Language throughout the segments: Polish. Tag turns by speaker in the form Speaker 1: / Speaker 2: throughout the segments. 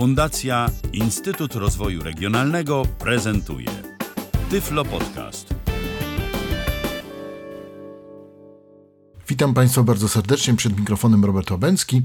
Speaker 1: Fundacja Instytut Rozwoju Regionalnego prezentuje Tyflo Podcast.
Speaker 2: Witam Państwa bardzo serdecznie przed mikrofonem Robert Łabęcki.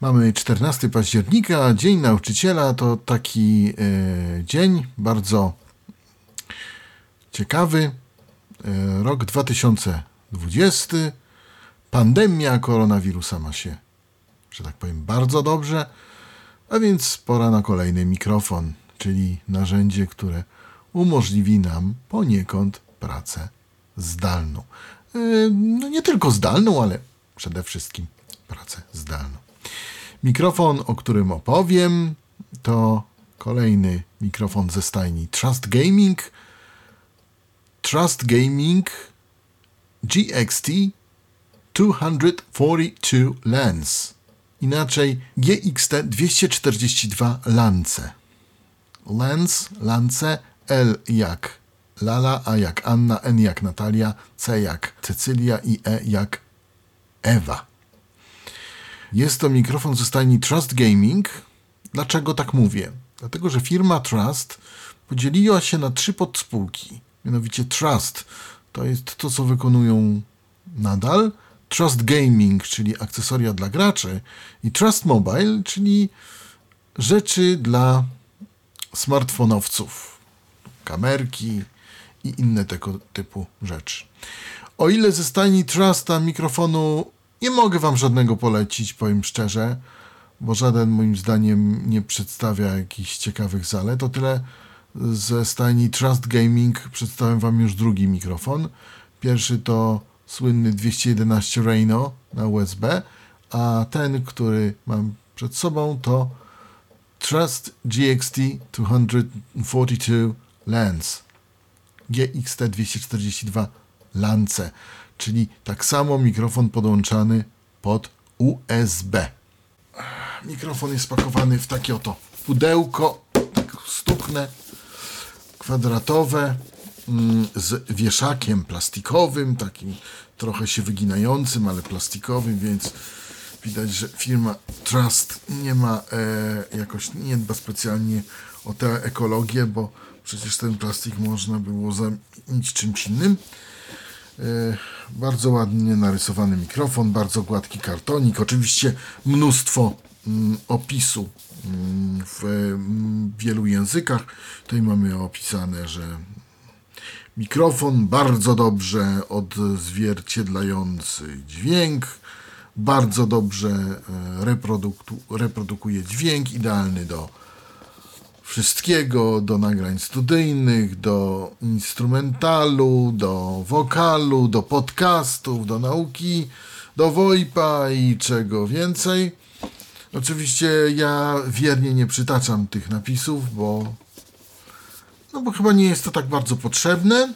Speaker 2: Mamy 14 października, Dzień Nauczyciela. To taki e, dzień bardzo ciekawy. E, rok 2020. Pandemia koronawirusa ma się, że tak powiem, bardzo dobrze. A więc pora na kolejny mikrofon, czyli narzędzie, które umożliwi nam poniekąd pracę zdalną. E, No nie tylko zdalną, ale przede wszystkim pracę zdalną. Mikrofon, o którym opowiem, to kolejny mikrofon ze stajni Trust Gaming. Trust Gaming GXT 242 Lens. Inaczej GXT 242 Lance. Lens, Lance, L jak Lala, A jak Anna, N jak Natalia, C jak Cecylia i E jak Ewa. Jest to mikrofon ze stajni Trust Gaming. Dlaczego tak mówię? Dlatego, że firma Trust podzieliła się na trzy podspółki. Mianowicie Trust to jest to, co wykonują nadal. Trust Gaming, czyli akcesoria dla graczy. I Trust Mobile, czyli rzeczy dla smartfonowców. Kamerki i inne tego typu rzeczy. O ile ze stajni Trusta mikrofonu nie mogę wam żadnego polecić, powiem szczerze, bo żaden moim zdaniem nie przedstawia jakichś ciekawych zalet, o tyle ze stajni Trust Gaming przedstawiam wam już drugi mikrofon. Pierwszy to słynny 211 Reno na USB, a ten, który mam przed sobą to Trust GXT 242 Lens. GXT 242 Lance, czyli tak samo mikrofon podłączany pod USB. Mikrofon jest pakowany w takie oto pudełko, tak stuknę, kwadratowe, z wieszakiem plastikowym, takim trochę się wyginającym, ale plastikowym, więc widać, że firma Trust nie ma e, jakoś, nie dba specjalnie o tę ekologię, bo przecież ten plastik można było zamienić czymś innym. E, bardzo ładnie narysowany mikrofon, bardzo gładki kartonik, oczywiście mnóstwo mm, opisu mm, w mm, wielu językach. Tutaj mamy opisane, że mikrofon bardzo dobrze odzwierciedlający dźwięk, bardzo dobrze e, reproduku, reprodukuje dźwięk, idealny do wszystkiego, do nagrań studyjnych, do instrumentalu, do wokalu, do podcastów, do nauki, do VoIPa i czego więcej. Oczywiście ja wiernie nie przytaczam tych napisów, bo no bo chyba nie jest to tak bardzo potrzebne.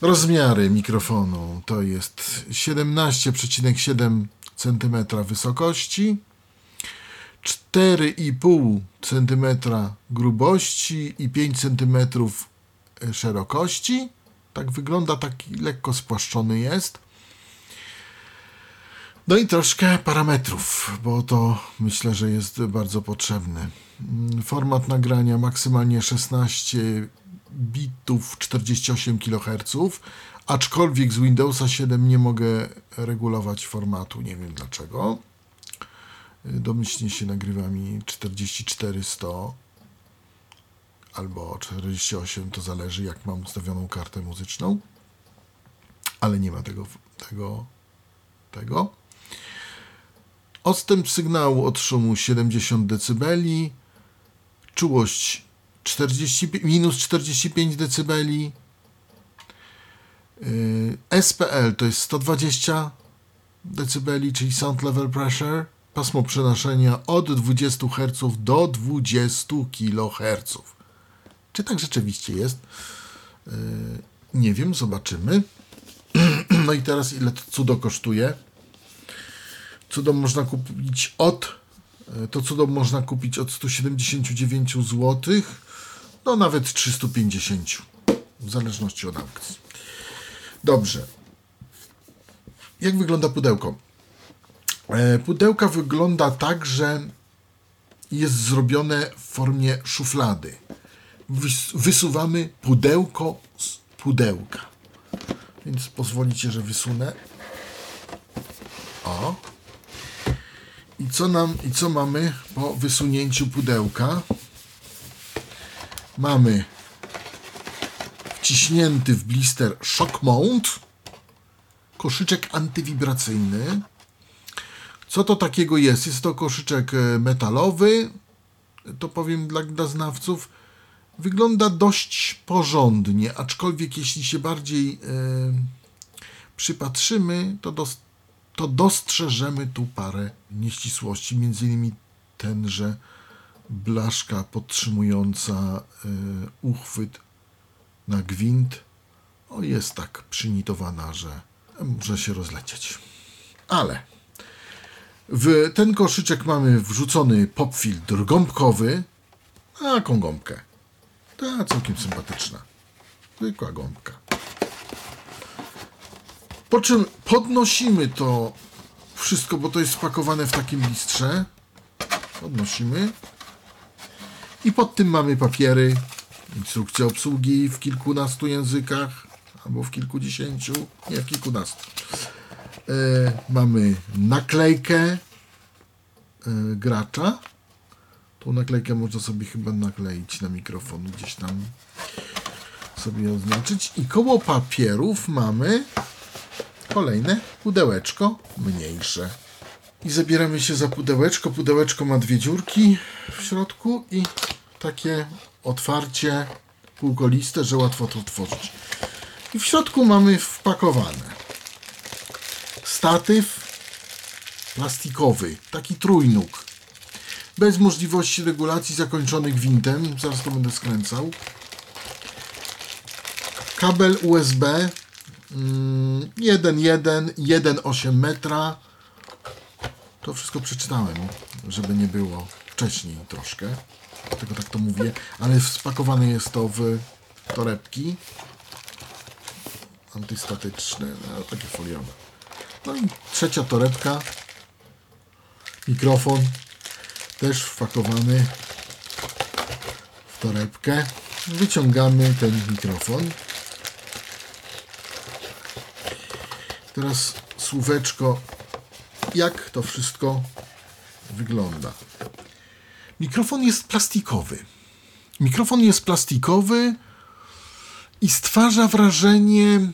Speaker 2: Rozmiary mikrofonu to jest 17,7 cm wysokości, 4,5 cm grubości i 5 cm szerokości. Tak wygląda, taki lekko spłaszczony jest. No i troszkę parametrów, bo to myślę, że jest bardzo potrzebny. Format nagrania maksymalnie 16 bitów 48 kHz, aczkolwiek z Windowsa 7 nie mogę regulować formatu, nie wiem dlaczego. Domyślnie się nagrywa mi 4400 albo 48, to zależy jak mam ustawioną kartę muzyczną, ale nie ma tego, tego, tego. Odstęp sygnału od szumu 70 dB, czułość 40, minus 45 dB, SPL to jest 120 dB, czyli Sound Level Pressure, pasmo przenoszenia od 20 Hz do 20 kHz. Czy tak rzeczywiście jest? Yy, nie wiem, zobaczymy. No i teraz ile to cudo kosztuje? Cudo można kupić od to cudo można kupić od 179 zł do nawet 350 w zależności od aukcji. Dobrze. Jak wygląda pudełko? E, Pudełka wygląda tak, że jest zrobione w formie szuflady. Wys- Wysuwamy pudełko z pudełka. Więc pozwolicie, że wysunę. O. I co nam, i co mamy po wysunięciu pudełka? Mamy wciśnięty w blister shock mount, koszyczek antywibracyjny. Co to takiego jest? Jest to koszyczek e, metalowy, to powiem dla, dla znawców. Wygląda dość porządnie, aczkolwiek jeśli się bardziej e, przypatrzymy, to, dos, to dostrzeżemy tu parę nieścisłości. Między innymi ten, że blaszka podtrzymująca e, uchwyt na gwint o, jest tak przynitowana, że może się rozlecieć. Ale w ten koszyczek mamy wrzucony popfiltr gąbkowy. A, jaką gąbkę? Ta całkiem sympatyczna. Zwykła gąbka. Po czym podnosimy to wszystko, bo to jest spakowane w takim listrze. Podnosimy. I pod tym mamy papiery, instrukcja obsługi w kilkunastu językach, albo w kilkudziesięciu, nie w kilkunastu. E, mamy naklejkę e, gracza. Tą naklejkę można sobie chyba nakleić na mikrofon, gdzieś tam sobie oznaczyć. I koło papierów mamy kolejne pudełeczko mniejsze. I zabieramy się za pudełeczko. Pudełeczko ma dwie dziurki w środku i takie otwarcie półkoliste, że łatwo to otworzyć. I w środku mamy wpakowane statyw plastikowy, taki trójnóg, bez możliwości regulacji zakończony gwintem, zaraz to będę skręcał. Kabel USB 1,1, 1,8 metra. To wszystko przeczytałem, żeby nie było wcześniej troszkę. Dlatego tak to mówię, ale spakowane jest to w torebki antystatyczne, no, takie foliowe. No i trzecia torebka, mikrofon, też wpakowany w torebkę. Wyciągamy ten mikrofon. Teraz słóweczko, jak to wszystko wygląda. Mikrofon jest plastikowy. Mikrofon jest plastikowy i stwarza wrażenie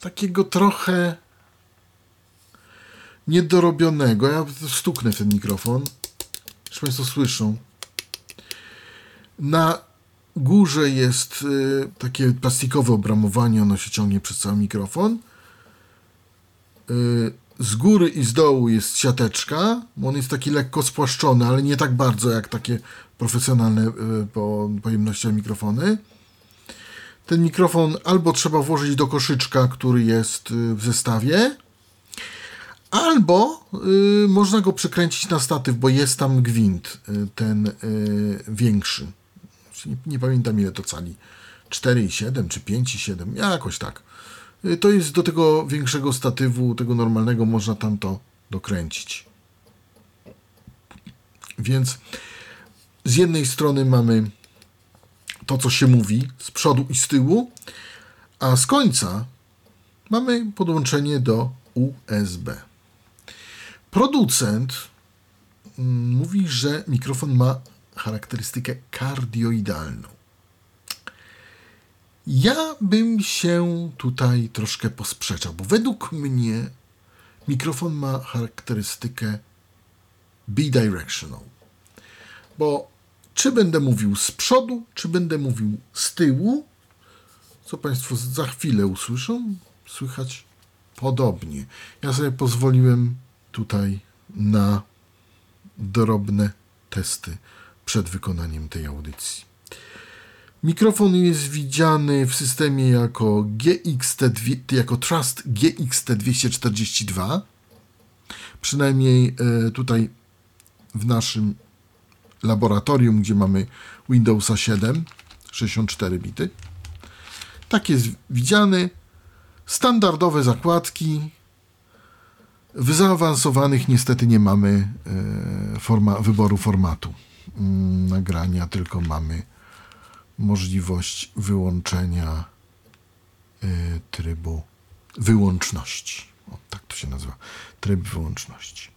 Speaker 2: takiego trochę niedorobionego. Ja stuknę w ten mikrofon. Czy Państwo słyszą? Na górze jest y, takie plastikowe obramowanie, ono się ciągnie przez cały mikrofon. Y, z góry i z dołu jest siateczka, on jest taki lekko spłaszczony, ale nie tak bardzo jak takie profesjonalne y, po mikrofony. Ten mikrofon albo trzeba włożyć do koszyczka, który jest y, w zestawie, albo y, można go przykręcić na statyw, bo jest tam gwint, ten y, większy. Nie, nie pamiętam ile to cali. 4,7 czy 5,7, jakoś tak. Y, To jest do tego większego statywu, tego normalnego, można tam to dokręcić. Więc z jednej strony mamy to, co się mówi z przodu i z tyłu, a z końca mamy podłączenie do USB. Producent mm, mówi, że mikrofon ma charakterystykę kardioidalną. Ja bym się tutaj troszkę posprzeczał, bo według mnie mikrofon ma charakterystykę bidirectional. Bo czy będę mówił z przodu, czy będę mówił z tyłu, co Państwo za chwilę usłyszą, słychać podobnie. Ja sobie pozwoliłem tutaj na drobne testy przed wykonaniem tej audycji. Mikrofon jest widziany w systemie jako GXT, jako Trust GXT242. Przynajmniej e, tutaj w naszym laboratorium, gdzie mamy Windowsa 7, 64 bity. Tak jest widziany. Standardowe zakładki. W zaawansowanych niestety nie mamy e, forma, wyboru formatu mm, nagrania, tylko mamy możliwość wyłączenia y, trybu wyłączności. O, tak to się nazywa. Tryb wyłączności.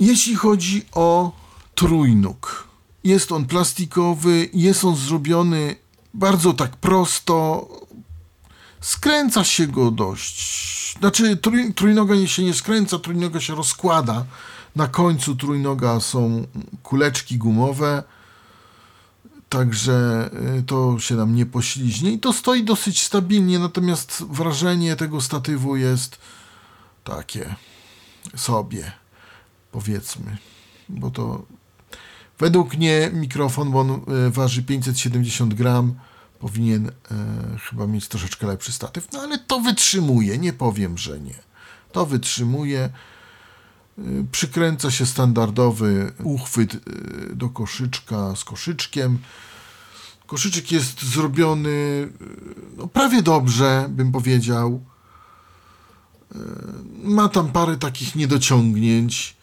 Speaker 2: Jeśli chodzi o trójnóg, jest on plastikowy, jest on zrobiony bardzo tak prosto. Skręca się go dość. Znaczy, trój, trójnoga się nie skręca, trójnoga się rozkłada. Na końcu trójnoga są kuleczki gumowe, także y, to się nam nie pośliźnie i to stoi dosyć stabilnie, natomiast wrażenie tego statywu jest takie sobie, powiedzmy, bo to według mnie mikrofon, bo on y, waży 570 gram, powinien e, chyba mieć troszeczkę lepszy statyw, no ale to wytrzymuje, nie powiem, że nie. To wytrzymuje. Przykręca się standardowy uchwyt y, do koszyczka z koszyczkiem. Koszyczek jest zrobiony y, no, prawie dobrze, bym powiedział. Ma tam parę takich niedociągnięć.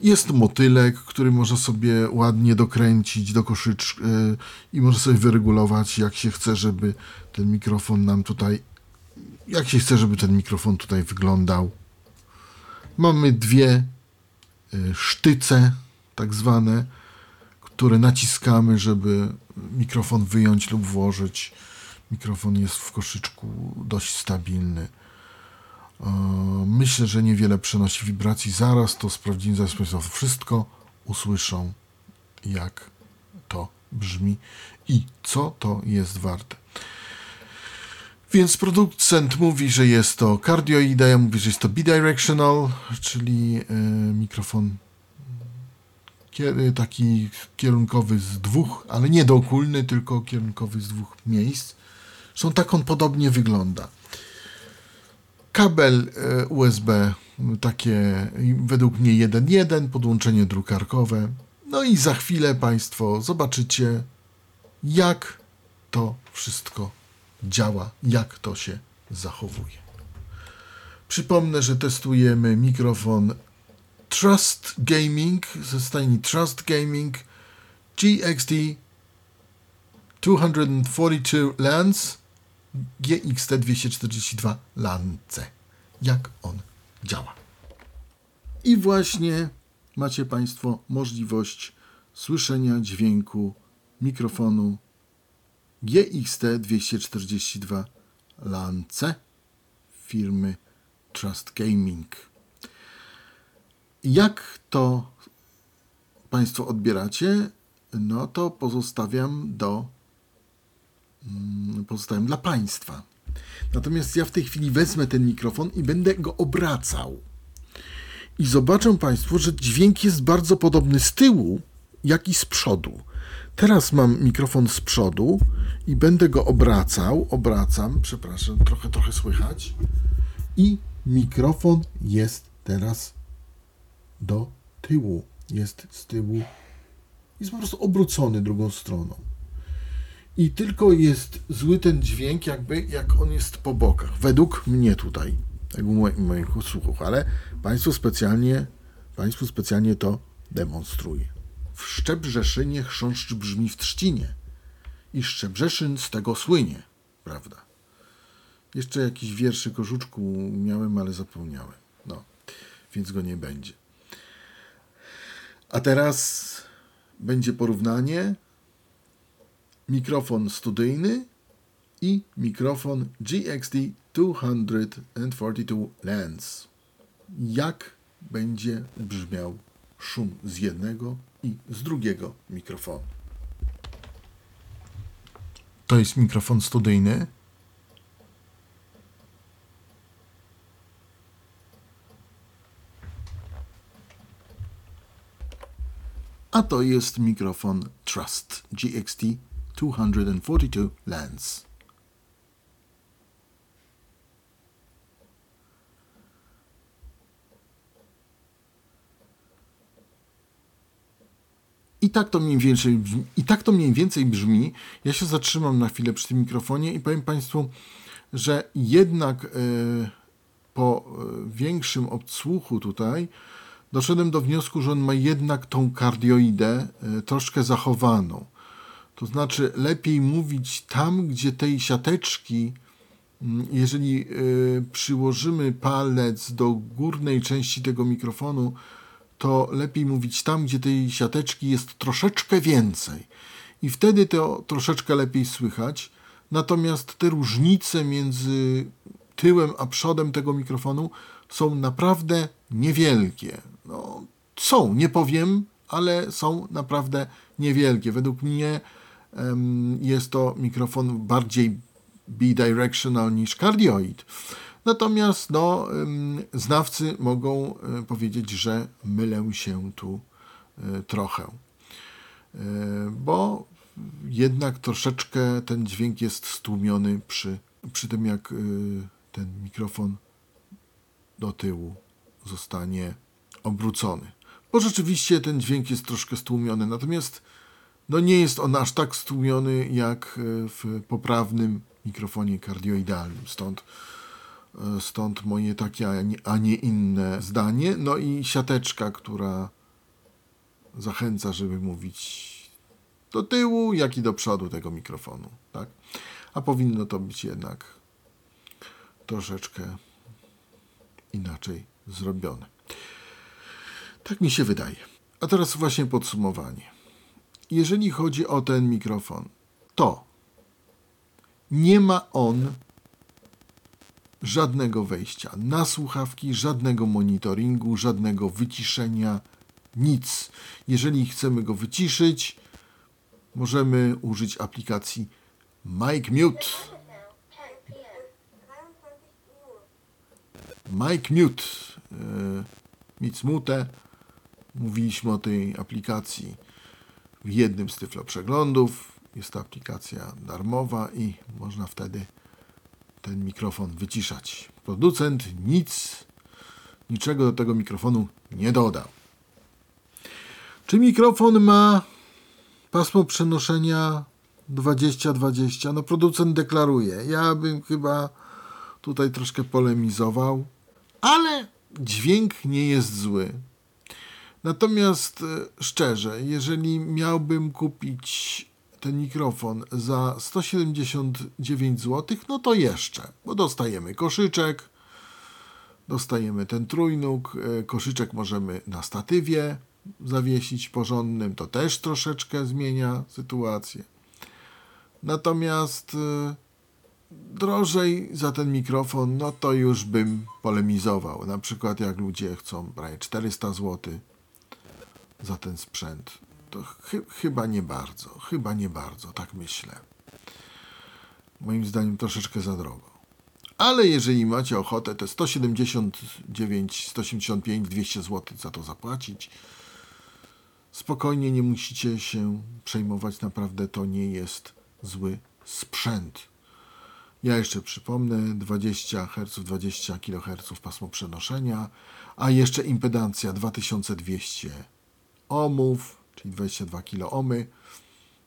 Speaker 2: Jest motylek, który można sobie ładnie dokręcić do koszyczka i można sobie wyregulować, jak się chce, żeby ten mikrofon nam tutaj, jak się chce, żeby ten mikrofon tutaj wyglądał. Mamy dwie y, sztyce, tak zwane, które naciskamy, żeby mikrofon wyjąć lub włożyć. Mikrofon jest w koszyczku dość stabilny. Myślę, że niewiele przenosi wibracji. Zaraz to sprawdzimy, zaraz Państwo wszystko usłyszą, jak to brzmi i co to jest warte. Więc producent mówi, że jest to cardioida, ja mówię, że jest to bidirectional, czyli y, mikrofon taki kierunkowy z dwóch, ale nie dokulny, tylko kierunkowy z dwóch miejsc. Zresztą tak on podobnie wygląda. Kabel y, USB takie według mnie 1.1, podłączenie drukarkowe. No i za chwilę Państwo zobaczycie, jak to wszystko działa, jak to się zachowuje. Przypomnę, że testujemy mikrofon Trust Gaming ze stajni Trust Gaming GXD 242 Lens GXT 242 Lance. Jak on działa. I właśnie macie Państwo możliwość słyszenia dźwięku mikrofonu GXT 242 Lance firmy Trust Gaming. Jak to Państwo odbieracie? No to pozostawiam do mm, pozostawiam dla Państwa. Natomiast ja w tej chwili wezmę ten mikrofon i będę go obracał. I zobaczą Państwo, że dźwięk jest bardzo podobny z tyłu, jak i z przodu. Teraz mam mikrofon z przodu i będę go obracał. Obracam, przepraszam, trochę, trochę słychać. I mikrofon jest teraz do tyłu. Jest z tyłu. Jest po prostu obrócony drugą stroną. I tylko jest zły ten dźwięk, jakby jak on jest po bokach. Według mnie tutaj, u moich słuchów, ale Państwu specjalnie, Państwu specjalnie to demonstruję. W Szczebrzeszynie chrząszcz brzmi w trzcinie i Szczebrzeszyn z tego słynie, prawda? Jeszcze jakiś wierszy Korzuczku miałem, ale zapomniałem. No, więc go nie będzie. A teraz będzie porównanie mikrofon studyjny i mikrofon GXD 242 Lens. Jak będzie brzmiał szum z jednego i z drugiego mikrofonu. To jest mikrofon studyjny. A to jest mikrofon Trust GXT 242 Lens. I tak, to mniej więcej brzmi, I tak to mniej więcej brzmi. Ja się zatrzymam na chwilę przy tym mikrofonie i powiem Państwu, że jednak y, po y, większym odsłuchu tutaj doszedłem do wniosku, że on ma jednak tą kardioidę e, troszkę zachowaną. To znaczy, lepiej mówić tam, gdzie tej siateczki, mm, jeżeli przyłożymy palec do górnej części tego mikrofonu, to lepiej mówić tam, gdzie tej siateczki jest troszeczkę więcej. I wtedy to troszeczkę lepiej słychać. Natomiast te różnice między tyłem a przodem tego mikrofonu są naprawdę niewielkie. No, są, nie powiem, ale są naprawdę niewielkie. Według mnie jest to mikrofon bardziej bidirectional niż cardioid. Natomiast no, znawcy mogą e, powiedzieć, że mylę się tu e, trochę, e, bo jednak troszeczkę ten dźwięk jest stłumiony przy, przy tym, jak ten mikrofon do tyłu zostanie obrócony. Bo rzeczywiście ten dźwięk jest troszkę stłumiony, natomiast no nie jest on aż tak stłumiony jak w poprawnym mikrofonie kardioidalnym. Stąd, stąd moje takie, a nie inne zdanie. No i siateczka, która zachęca, żeby mówić do tyłu, jak i do przodu tego mikrofonu. Tak? A powinno to być jednak troszeczkę inaczej zrobione. Tak mi się wydaje. A teraz właśnie podsumowanie jeżeli chodzi o ten mikrofon, to nie ma on żadnego wejścia na słuchawki, żadnego monitoringu, żadnego wyciszenia, nic. Jeżeli chcemy go wyciszyć, możemy użyć aplikacji Mic Mute. Mic Mute. Nic mute. Mówiliśmy o tej aplikacji w jednym z tyflo przeglądów. Jest to aplikacja darmowa i można wtedy ten mikrofon wyciszać. Producent nic, niczego do tego mikrofonu nie dodał. Czy mikrofon ma pasmo przenoszenia 20-20? No producent deklaruje. Ja bym chyba tutaj troszkę polemizował, ale dźwięk nie jest zły. Natomiast e, szczerze, jeżeli miałbym kupić ten mikrofon za 179 zł, no to jeszcze, bo dostajemy koszyczek, dostajemy ten trójnóg, e, koszyczek możemy na statywie zawiesić porządnym, to też troszeczkę zmienia sytuację. Natomiast e, drożej za ten mikrofon, no to już bym polemizował. Na przykład jak ludzie chcą brać 400 zł, za ten sprzęt? To chy chyba nie bardzo, chyba nie bardzo, tak myślę. Moim zdaniem troszeczkę za drogo. Ale jeżeli macie ochotę te 179, 185, 200 zł za to zapłacić, spokojnie nie musicie się przejmować, naprawdę to nie jest zły sprzęt. Ja jeszcze przypomnę 20 Hz, 20 kHz pasmo przenoszenia, a jeszcze impedancja 2200 ohmów, czyli 22 kiloohmy,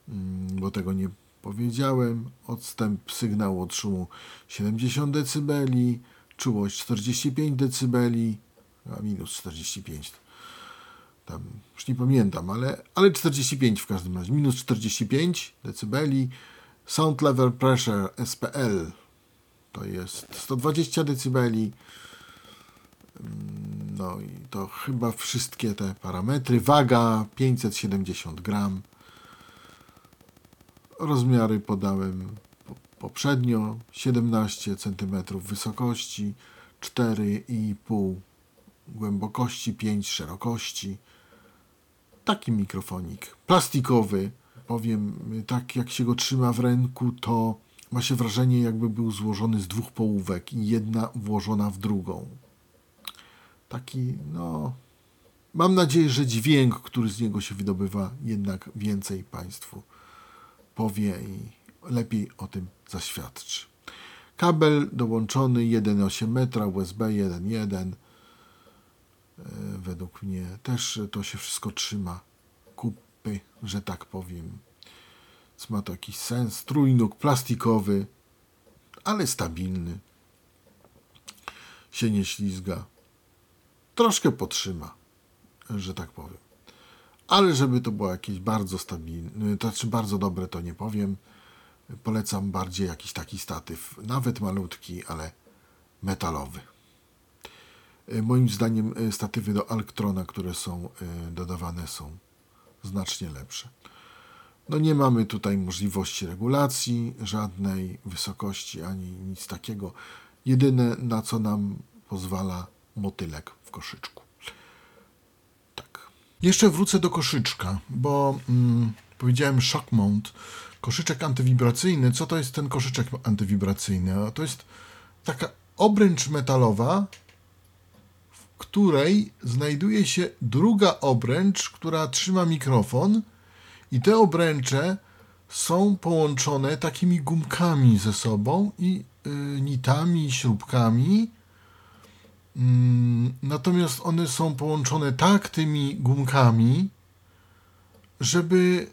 Speaker 2: mm, bo tego nie powiedziałem. Odstęp sygnału od szumu 70 dB, czułość 45 dB, a minus 45. Tam już nie pamiętam, ale, ale 45 w każdym razie. Minus 45 dB. Sound Level Pressure SPL to jest 120 dB. No i to chyba wszystkie te parametry. Waga 570 gram. Rozmiary podałem poprzednio 17 cm wysokości, 4,5 głębokości, 5 szerokości. Taki mikrofonik plastikowy. Powiem, tak jak się go trzyma w ręku, to ma się wrażenie, jakby był złożony z dwóch połówek i jedna włożona w drugą taki, no. Mam nadzieję, że dźwięk, który z niego się wydobywa, jednak więcej Państwu powie i lepiej o tym zaświadczy. Kabel dołączony 1,8 metra, USB 1,1. E, według mnie też to się wszystko trzyma kupy, że tak powiem. Ma to jakiś sens. Trójnóg plastikowy, ale stabilny. Się nie ślizga troszkę potrzyma. że tak powiem. Ale żeby to było jakieś bardzo stabilne, to znaczy bardzo dobre, to nie powiem. Polecam bardziej jakiś taki statyw, nawet malutki, ale metalowy. Moim zdaniem e, statywy do Alktrona, które są e, dodawane, są znacznie lepsze. No nie mamy tutaj możliwości regulacji żadnej wysokości ani nic takiego. Jedyne na co nam pozwala motylek koszyczku. Tak. Jeszcze wrócę do koszyczka, bo mm, powiedziałem shock mount, koszyczek antywibracyjny. Co to jest ten koszyczek antywibracyjny? To jest taka obręcz metalowa, w której znajduje się druga obręcz, która trzyma mikrofon i te obręcze są połączone takimi gumkami ze sobą i y, nitami, śrubkami. Mm, natomiast one są połączone tak tymi gumkami, żeby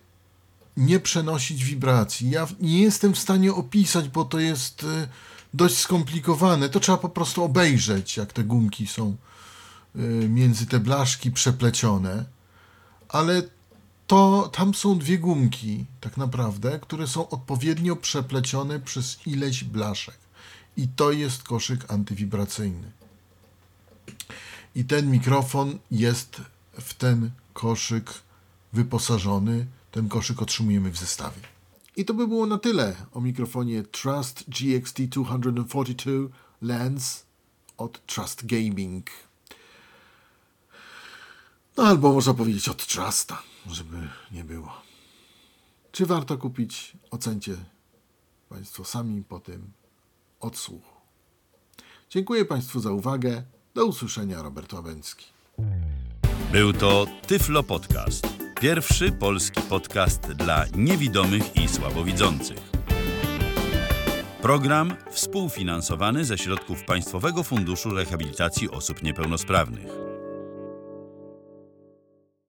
Speaker 2: nie przenosić wibracji. Ja nie jestem w stanie opisać, bo to jest y, dość skomplikowane. To trzeba po prostu obejrzeć, jak te gumki są y, między te blaszki przeplecione. Ale to tam są dwie gumki, tak naprawdę, które są odpowiednio przeplecione przez ileś blaszek. I to jest koszyk antywibracyjny. I ten mikrofon jest w ten koszyk wyposażony. Ten koszyk otrzymujemy w zestawie. I to by było na tyle o mikrofonie Trust GXT242 Lens od Trust Gaming. No albo można powiedzieć od Trusta, żeby nie było. Czy warto kupić? Ocencie Państwo sami po tym odsłuchu. Dziękuję Państwu za uwagę. Do usłyszenia, Robert Łabęcki.
Speaker 1: Był to Tyflo Podcast. Pierwszy polski podcast dla niewidomych i słabowidzących. Program współfinansowany ze środków Państwowego Funduszu Rehabilitacji Osób Niepełnosprawnych.